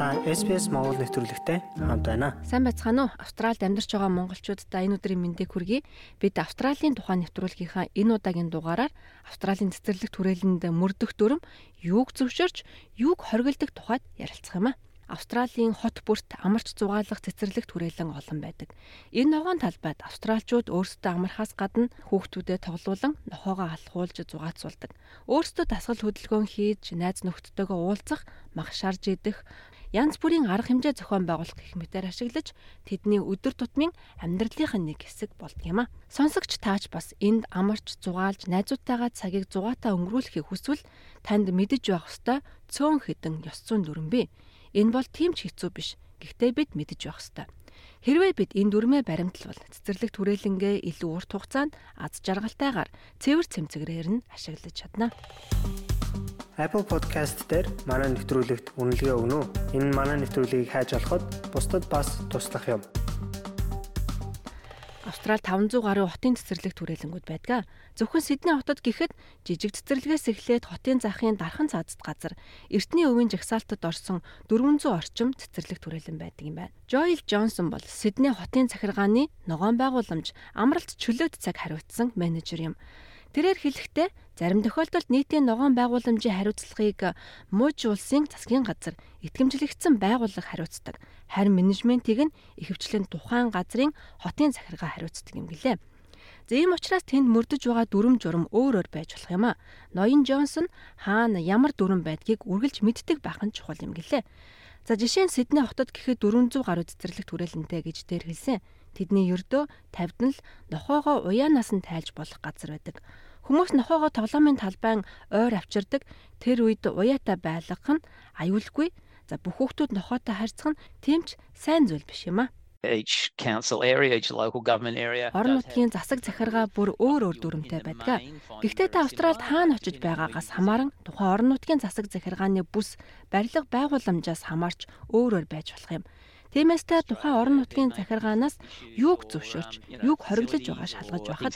Та SPS Монгол нэвтрүүлэгтэй хамт байна. Сайн байцгаана уу? Австралид амьдарч байгаа монголчуудаа энэ өдрийн мэндийг хүргэе. Бид Австралийн тухайн нэвтрүүлгийнхаа энэ удаагийн дугаараар Австралийн цэцэрлэг түрээлэнд мөрдөх дүрм юуг зөвшөөрч, юуг хоригддаг тухайд ярилцах юм аа. Австралийн хот бүрт амарч зугаалах цэцэрлэг түрээлэн олон байдаг. Энэ ногоон талбайд австралчууд өөрсдөө амархаас гадна хүүхдүүдэд тоглуулан нохоогоо алхуулж зугаацуулдаг. Өөрсдөө дасгал хөдөлгөөн хийж, найз нөхдөдтэйгээ уулзах, мах шарж идэх, янз бүрийн арга хэмжээ зохион байгуулах гэх мэтээр ашиглаж тэдний өдөр тутмын амьдралынх нь нэг хэсэг болдог юм а. Сонсогч таач бас энд амарч зугаалж найзуудтайгаа цагийг зугаатаа өнгөрүүлэхийг хүсвэл танд мэдэж байх ёстой цөөн хідэн ёс зүйн дүрэн бий. Энэ бол тийм ч хэцүү биш. Гэхдээ бид мэдэж байх ёстой. Хэрвээ бид энэ дүрмээ баримтлал цэцэрлэг түрээлэнгээ илүү урт хугацаанд аз жаргалтайгаар цэвэр цэмцгэрээр нь ашиглаж чадна. Apple Podcast дээр манай нэвтрүүлэгт үнэлгээ өгнө үү? Энэ манай нэвтрүүлгийг хайж олоход бусдад бас туслах юм. Австрал 500 гаруй хотын цэцэрлэг түрээлэнгүүд байдаг. Зөвхөн Сидней хотод гэхэд жижиг цэцэрлэгээс эхлээд хотын захын дархан цаазд газар Эртний өвийн жагсаалтад орсон 400 орчим цэцэрлэг түрээлэн байдаг юм байна. Joel Johnson бол Сидней хотын захиргааны ногоон байгууламж амралт чөлөөт цаг хариуцсан менежер юм. Тэрээр хэлэхдээ зарим тохиолдолд нийтийн ногоон байгууламжийн хариуцлагыг мууж улсын засгийн газар итгэмжлэгдсэн байгууллага хариуцдаг. Харин менежментийг нь ихэвчлэн тухайн газрын хотын захиргаа хариуцдаг юм гэлээ. За ийм учраас тэнд мөрдөж байгаа дүрм журам өөр өөр байж болох юм а. Ноён Джонсон хаана ямар дүрм байдгийг үргэлж мэддэг байх нь чухал юм гэлээ. За жишээ нь Сидней хотод гэхэд 400 гаруй цэцэрлэг түрээлэнтэй гэж дээр хэлсэн. Тэдний ердөө тавьд нь л нохоогоо уяанаас нь тайлж болох газар байдаг. Хүмүүс нохоогоо тоглоомын талбайн ойр авчирдаг. Тэр үед уяатай байлгах нь аюулгүй. За бүх хүүхдүүд нохоотой харьцах нь тэмч сайн зүйл биш юм аа each council area each local government area орон нутгийн засаг захиргаа бүр өөр өөр дүрмтэй байдаг. Гэхдээ та Австралид хаана очиж байгаагаас хамааран тухайн орон нутгийн засаг захиргааны бүс барилга байгууламжаас хамаарч өөр өөр байж болох юм. Тиймээс та тухайн орон нутгийн захиргаанаас юуг зөвшөөрч, юуг хориглож байгаа шалгаж байхад.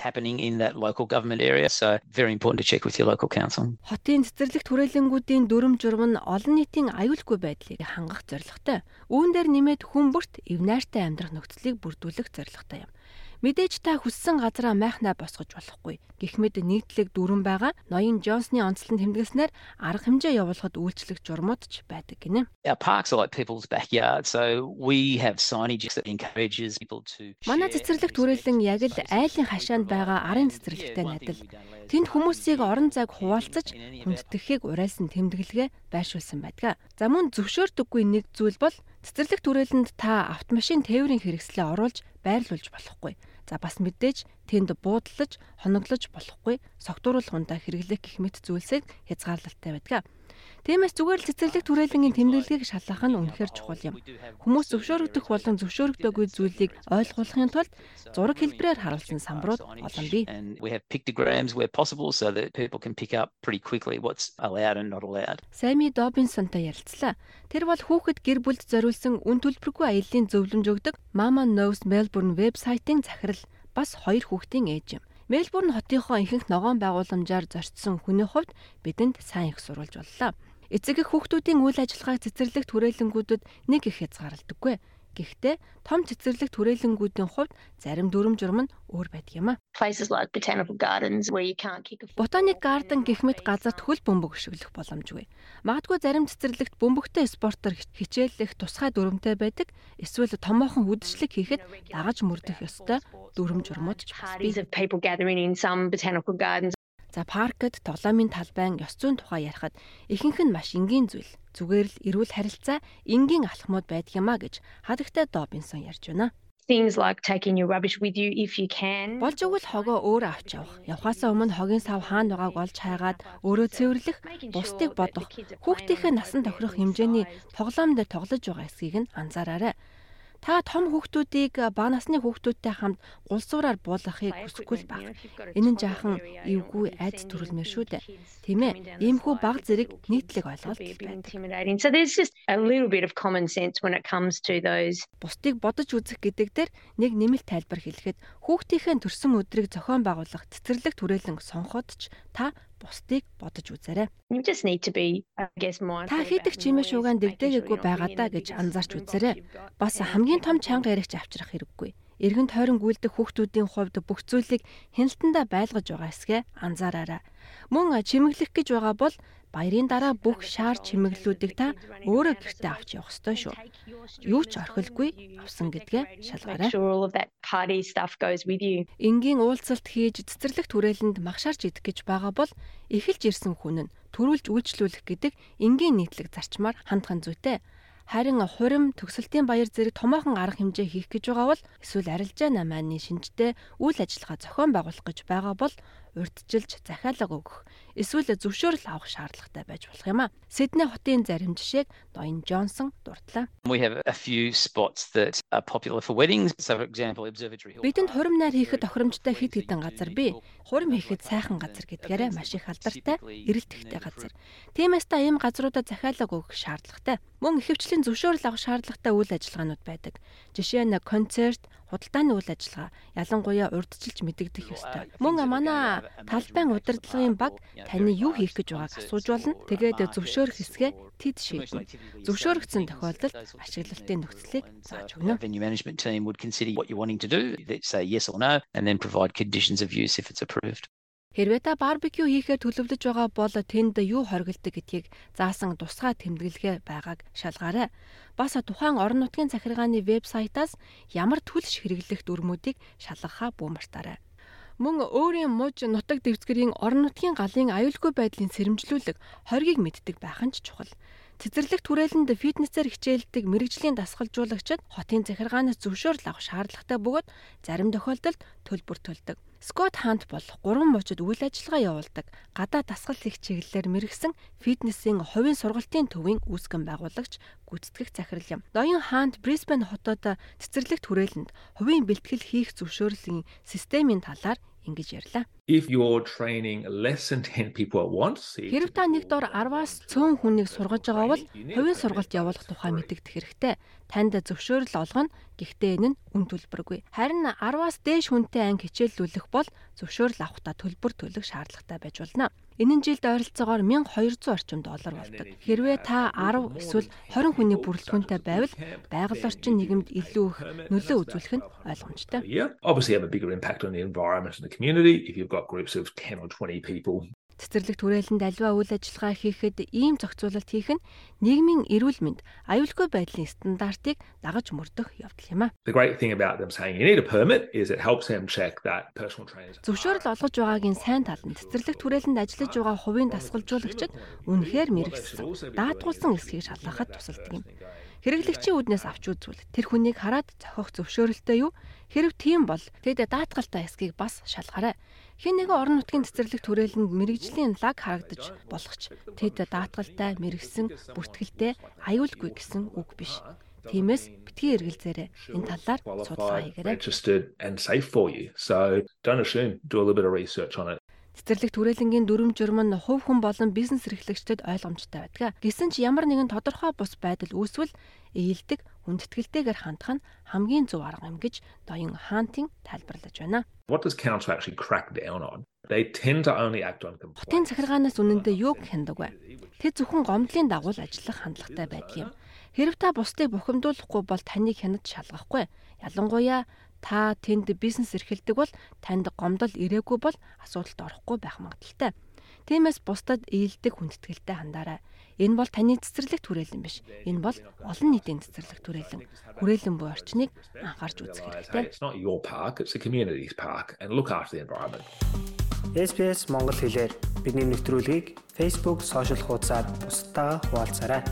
Хотын цэцэрлэг түрээлэнгүүдийн дүрм журам нь олон нийтийн аюулгүй байдлыг хангах зорилготой. Үүн дээр нэмээд хүн бүрт эв найртай амьдрах нөхцөлийг бүрдүүлэх зорилготой юм. Мэдээж та хүссэн газараа майхнаа босгож болохгүй. Гэх мэт нийтлэг дүрэн байгаа ноён Джонсны онцлон тэмдэглэснээр арга хэмжээ явуулахад үйлчлэх журмууд ч байдаг гинэ. Манай цэцэрлэг түрээлэн яг л айлын хашаанд байгаа арын цэцэрлэгтэй найдал. Тэнд хүмүүсийг орон зайг хуваалцаж хүндэтгэхийг уриалсан тэмдэглэгээ байршуулсан байдаг. За мөн зөвшөөрдөггүй нэг зүйл бол цэцэрлэг түрээлэнд та автомашин тээврийн хэрэгслээ оруулж байрлуулж болохгүй. За бас мэдээж тэнд буудлаж, хоноглож болохгүй, согтууруулах ундаа хэрэглэх гэх мэт зүйлсийг хязгаарлалтай байдаг. Тиймээс зүгээр л цэцэрлэг түрээлэнгийн тэмдэглэгийг шалгах нь үнэхээр чухал юм. Хүмүүс зөвшөөрөгдөх болон зөвшөөрөгдөөгүй зүйлийг ойлгуулахын тулд зураг хэлбэрээр харуулсан самбарууд олон бий. We have pictograms where possible so that people can pick up pretty quickly what's allowed and not allowed. Сами Добинсонтой ярилцлаа. Тэр бол хүүхэд гэр бүлд зориулсан үн төлбөргүй аяллаа зөвлөмж өгдөг Mama Knows Melbourne вебсайтын захирал бас хоёр хүүхдийн ээж юм. Мельбурн хотынхоо ихэнх ногоон байгууламжаар зорчсон хүний хувьд бидэнд сайн их сурвалж боллоо. Эцэг их хүүхдүүдийн үйл ажиллагааг цэцэрлэг түрээлэнгүүдэд нэг их хязгаарлагдаггүй. Гэхдээ том цэцэрлэг түрээлэнгүүдийн хувьд зарим дүрм журам нь өөр байдаг юм а. Ботаник гарден гэх мэт газарт хөл бөмбөг өшөглөх боломжгүй. Магадгүй зарим цэцэрлэгт бөмбөгтэй спортоор хичээллэх тусгай дүрмтэй байдаг. Эсвэл томоохон үдшилэг хийхэд дагаж мөрдөх ёстой дүрм журмууд ч бас бий. За паркд тоглоомын талбайн ёс зүйн тухай ярихад ихэнх нь маш энгийн зүйл. Зүгээр л эрүүл харилцаа энгийн алхмууд байдаг юмаа гэж хадагтай Добинсон ярьж байна. things like taking your rubbish with you if you can Болж өгвөл хогоо өөрөө авч явах. Явхаасаа өмнө хогийн сав хаана байгааг олж хайгаад өөрөө цэвэрлэх, бусдыг бодох, хүүхдийнхээ насан тохирох хэмжээний тоглоом дээр тоглож байгаа эсхийг нь анзаараарай. Та том хүүхдүүдийг бага насны хүүхдүүдтэй хамт гулсуураар буулгахыг хүсэхгүй баг. Энэ нь жаахан эвгүй айц төрөлмөр шүү дээ. Тийм ээ. Иймхүү бага зэрэг нийтлэг ойлголт байдаг. so there's just a little bit of common sense when it comes to those Бусдыг бодож үзэх гэдэг дээр нэг нэмэлт тайлбар хэлэхэд хүүхдийнхээ төрсөн өдрийг зохион байгуулах цэцэрлэг түрээлэн сонхоод ч та бусдыг бодож үзээрэй. Та хийдэг чимээ шуугаан дэгдээгээгүй байгаа даа гэж анзаарч үзээрэй. Бас хамгийн том чанга яригч авчрах хэрэггүй. Иргэн тойрон гүйлдэх хүүхдүүдийн хувьд бүх зүйлийг хяналтандаа байлгаж байгаа эсгээ анзаараарай. Мөн чимэглэх гэж байгаа бол баярын дараа бүх шаар чимэглэлүүдийг та өөрөө гэртээ авч явах ёстой шүү. Юу ч орхилгүй авсан гэдгээ шалгаарай. Энгийн уулзалт хийж цэцэрлэг түрээлэнд магшаарч идэх гэж байгаа бол эхэлж ирсэн хүн нь төрүүлж үйлчлүүлэх гэдэг энгийн нийтлэг зарчмаар хандхан зүйтэй. Харин хурим төгсөлтийн баяр зэрэг томоохон арга хэмжээ хийх гэж байгаа бол эсвэл арилжаа намааны шинжтэй үйл ажиллагаа зохион байгуулах гэж байгаа бол урьдчилж захиалга өгөх эсвэл зөвшөөрөл авах шаардлагатай байж болох юм а. Сидней хотын зарим жишээг Ноён Джонсон дурдлаа. Бидэнд хурим найр хийхэд тохиромжтой хэд хэдэн газар бий. Хурим хийхэд сайхан газар гэдгээрээ маш их алдартай, эрэлттэй газар. Тиймээс та ийм газруудад захиалга өгөх шаардлагатай. Мөн ихэвчлэн зөвшөөрөл авах шаардлагатай үйл ажиллагаанууд байдаг. Жишээ нь концерт, худалдааны үйл ажиллагаа ялангуяа урдчилж мэдэгдэх ёстой. Мөн манай талбайн удирдлагын баг таны юу хийх гэж байгааг асууж болно. Тэгээд зөвшөөрөх хэсгээ тэд шийднэ. Зөвшөөрөгдсөн тохиолдолд ашиглалтын нөхцөлийг зааж өгнө. Venue management team would consider what you're wanting to do, say yes or no, and then provide conditions of use if it's approved. Хэрвээ та барбекю хийхээр төлөвлөж байгаа бол тэнд юу хоригддаг гэдгийг заасан тусгай тэмдэглэгээ байгааг шалгаарай. Бас тухайн орон нутгийн захиргааны вебсайтаас ямар төлш хэрэглэх дүрмүүдийг шалгахаа бүү мартаарай. Мөн өөрийн муж нутаг дэвсгэрийн орон нутгийн галын аюулгүй байдлын сэрэмжлүүлэг хоргийг мэддэг байх нь ч чухал. Цэцэрлэг түрээлэнд фитнесээр хичээлдэг мэрэгжлийн дасгалжуулагчид хотын захиргаанаас зөвшөөрөл авах шаардлагатай бөгөөд зарим тохиолдолд төлбөр төлдөг. Скот Хант бол 3 мужид үйл ажиллагаа явуулдаг гадаа дасгал хийх чиглэлээр мэрэгсэн фитнесийн хувийн сургалтын төвийн үүсгэн байгуулагч гүйцэтгэх захирал юм. Ноён Хант Брисбен хотод цэцэрлэг түрээлэнд хувийн бэлтгэл хийх зөвшөөрлийн системийн талаар ингэж ярьлаа. If you're training less than 10 people at once, Хэрв та нэг дор 10-аас 100 хүнийг сургаж байгаа бол хувийн сургалт явуулах тухай мэдэгдэх хэрэгтэй. Танд зөвшөөрөл олгоно. Гэхдээ энэ нь үн төлбөргүй. Харин 10-аас дээш хүнтэй анги хичээллүүлэх бол зөвшөөрөл авахдаа төлбөр төлөх шаардлагатай байж болно. Энэ жилд ойролцоогоор 1200 орчим доллар болдог. Хэрвээ та 10 эсвэл 20 хүний бүрэлдэхүүнтэй байвал байгаль орчин нийгэмд илүү их нөлөө үзүүлэх нь ойлгомжтой. Obviously have a bigger impact on the environment and the community if you've got groups of 10 or 20 people Цэцэрлэг түрээлэнд альва үйл ажиллагаа хийхэд ийм зохицуулалт хийх нь нийгмийн эрүүл мэнд, аюулгүй байдлын стандартыг дагаж мөрдөх явдал юм а. Зөвшөөрөл олгож байгаагийн сайн тал нь цэцэрлэг түрээлэнд ажиллаж байгаа хувийн дасгалжуулагчид үнэхээр мэрэгсэн, даатгуулсан эсхийг шалгахад тусалдаг юм. Хэрэглэгчийн үүднээс авч үзвэл тэр хүнийг хараад зохиох зөвшөөрөлтэй юу? Хэрв тийм бол тэд даатгалтай эсхийг бас шалгаарай. Хэн нэгэн орон нутгийн цэцэрлэг түрээлэнд мэрэгжлийн лаг харагдаж болох ч тэд даатгалтай, мэрэгсэн, бүртгэлтэй, аюулгүй гэсэн үг биш. Тиймээс битгий эргэлзээрэй. Энэ талаар судалгаа хийгээрэй. So don't assume. Do a little bit of research on it. Цэцэрлэг түрээлэнгийн дүрм журм нь хувь хүн болон бизнес эрхлэгчдэд ойлгомжтой байдаг. Гэсэн ч ямар нэгэн тодорхой бус байдал үүсвэл ээлдэг хүндэтгэлтэйгээр хандах нь хамгийн зөв арга юм гэж Доён Хантинг тайлбарлаж байна. What does council actually crack down on? They tend to only act on Хотын compliance. захиргаанаас үнэндээ юуг хяндаг вэ? Тэд зөвхөн гомдлын дагуу л ажиллах хандлагатай байдаг юм. Хэрв та бусдыг бухимдуулахгүй бол таныг хянаж шалгахгүй. Ялангуяа та тэнд бизнес эрхэлдэг бол танд гомдол ирээгүй бол асуудалд орохгүй байх магадaltaй. Тиймээс бусдад ээлдэг хүндэтгэлтэй хандаарай. Энэ бол таны цэцэрлэг түрээлэн биш. Энэ бол олон нийтийн цэцэрлэг түрээлэн. Хүрээлэн буй орчныг анхаарч үзэх хэрэгтэй. SBS Монгол хэлээр бидний нэвтрүүлгийг Facebook сошиал хуудасаар бусдаа хуваалцаарай.